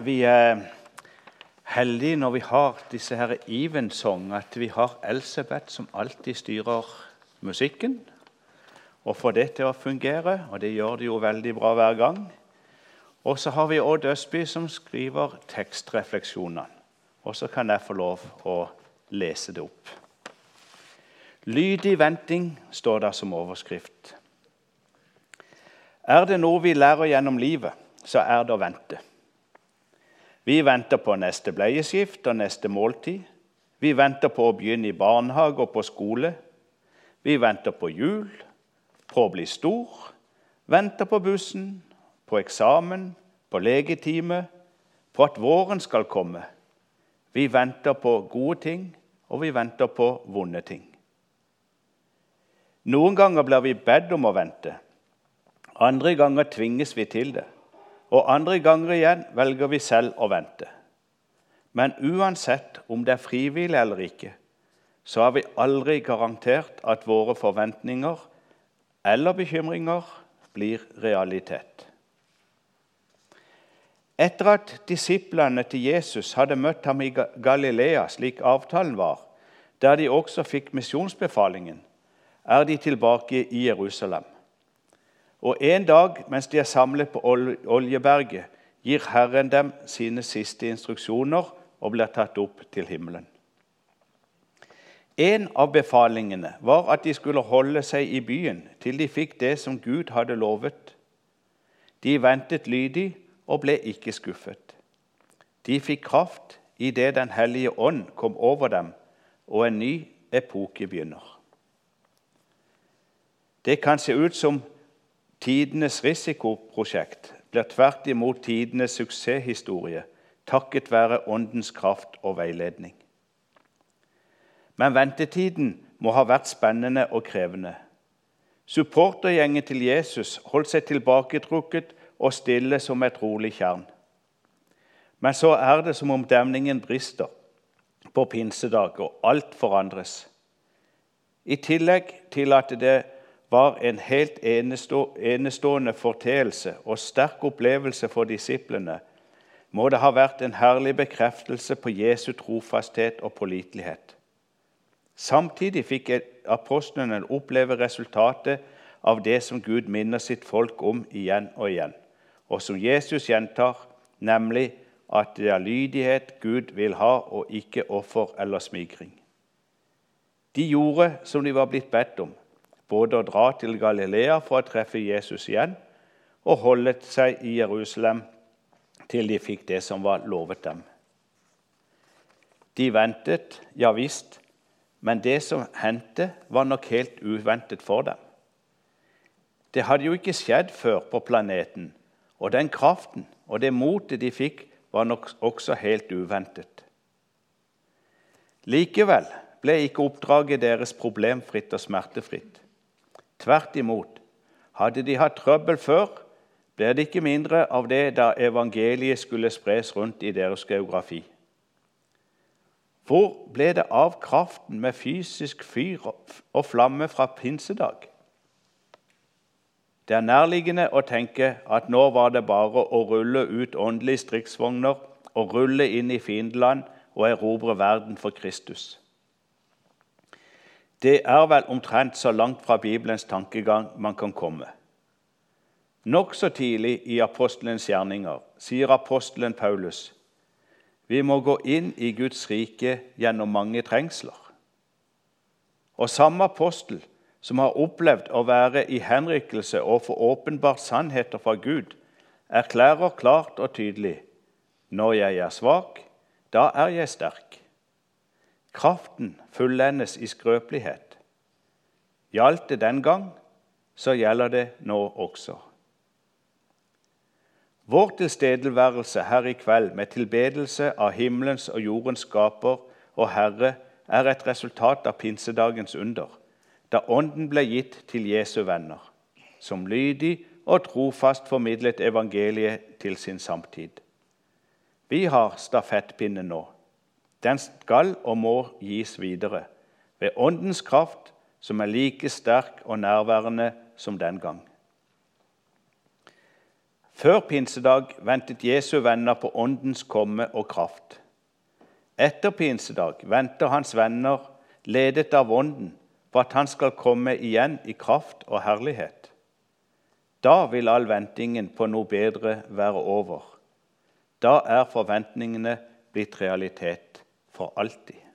Vi er heldige når vi har disse her Even-song, at vi har Elsebeth som alltid styrer musikken. Og får det til å fungere, og det gjør det jo veldig bra hver gang. Og så har vi Odd Østby som skriver tekstrefleksjonene. Og så kan jeg få lov å lese det opp. Lydig venting står der som overskrift. Er det noe vi lærer gjennom livet, så er det å vente. Vi venter på neste bleieskift og neste måltid. Vi venter på å begynne i barnehage og på skole. Vi venter på jul, på å bli stor. Venter på bussen, på eksamen, på legetime, på at våren skal komme. Vi venter på gode ting, og vi venter på vonde ting. Noen ganger blir vi bedt om å vente. Andre ganger tvinges vi til det og andre ganger igjen velger vi selv å vente. Men uansett om det er frivillig eller ikke, så har vi aldri garantert at våre forventninger eller bekymringer blir realitet. Etter at disiplene til Jesus hadde møtt ham i Galilea, slik avtalen var, der de også fikk misjonsbefalingen, er de tilbake i Jerusalem. Og en dag mens de er samlet på Oljeberget, gir Herren dem sine siste instruksjoner og blir tatt opp til himmelen. En av befalingene var at de skulle holde seg i byen til de fikk det som Gud hadde lovet. De ventet lydig og ble ikke skuffet. De fikk kraft idet Den hellige ånd kom over dem, og en ny epoke begynner. Det kan se ut som Tidenes risikoprosjekt blir tvert imot tidenes suksesshistorie takket være Åndens kraft og veiledning. Men ventetiden må ha vært spennende og krevende. Supportergjengen til Jesus holdt seg tilbaketrukket og stille som et rolig tjern. Men så er det som om demningen brister på pinsedag, og alt forandres. I tillegg til at det var en helt enestående forteelse og sterk opplevelse for disiplene, må det ha vært en herlig bekreftelse på Jesu trofasthet og pålitelighet. Samtidig fikk apostlene oppleve resultatet av det som Gud minner sitt folk om igjen og igjen, og som Jesus gjentar, nemlig at det er lydighet Gud vil ha, og ikke offer eller smigring. De gjorde som de var blitt bedt om, både å dra til Galilea for å treffe Jesus igjen og holde seg i Jerusalem til de fikk det som var lovet dem. De ventet, ja visst, men det som hendte, var nok helt uventet for dem. Det hadde jo ikke skjedd før på planeten, og den kraften og det motet de fikk, var nok også helt uventet. Likevel ble ikke oppdraget deres problemfritt og smertefritt. Tvert imot. Hadde de hatt trøbbel før, ble det ikke mindre av det da evangeliet skulle spres rundt i deres geografi. Hvor ble det av kraften med fysisk fyr og flamme fra pinsedag? Det er nærliggende å tenke at nå var det bare å rulle ut åndelige striksvogner og rulle inn i fiendeland og erobre verden for Kristus. Det er vel omtrent så langt fra Bibelens tankegang man kan komme. Nokså tidlig i apostelens gjerninger sier apostelen Paulus vi må gå inn i Guds rike gjennom mange trengsler. Og samme apostel som har opplevd å være i henrykkelse og få åpenbart sannheter fra Gud, erklærer klart og tydelig når jeg er svak, da er jeg sterk. Kraften fullendes i skrøpelighet. Gjaldt det den gang, så gjelder det nå også. Vår tilstedeværelse her i kveld med tilbedelse av himmelens og jordens skaper og Herre er et resultat av pinsedagens under, da Ånden ble gitt til Jesu venner, som lydig og trofast formidlet evangeliet til sin samtid. Vi har stafettpinnen nå. Den skal og må gis videre ved Åndens kraft, som er like sterk og nærværende som den gang. Før pinsedag ventet Jesu venner på Åndens komme og kraft. Etter pinsedag venter hans venner, ledet av Ånden, på at han skal komme igjen i kraft og herlighet. Da vil all ventingen på noe bedre være over. Da er forventningene blitt realitet for alltid.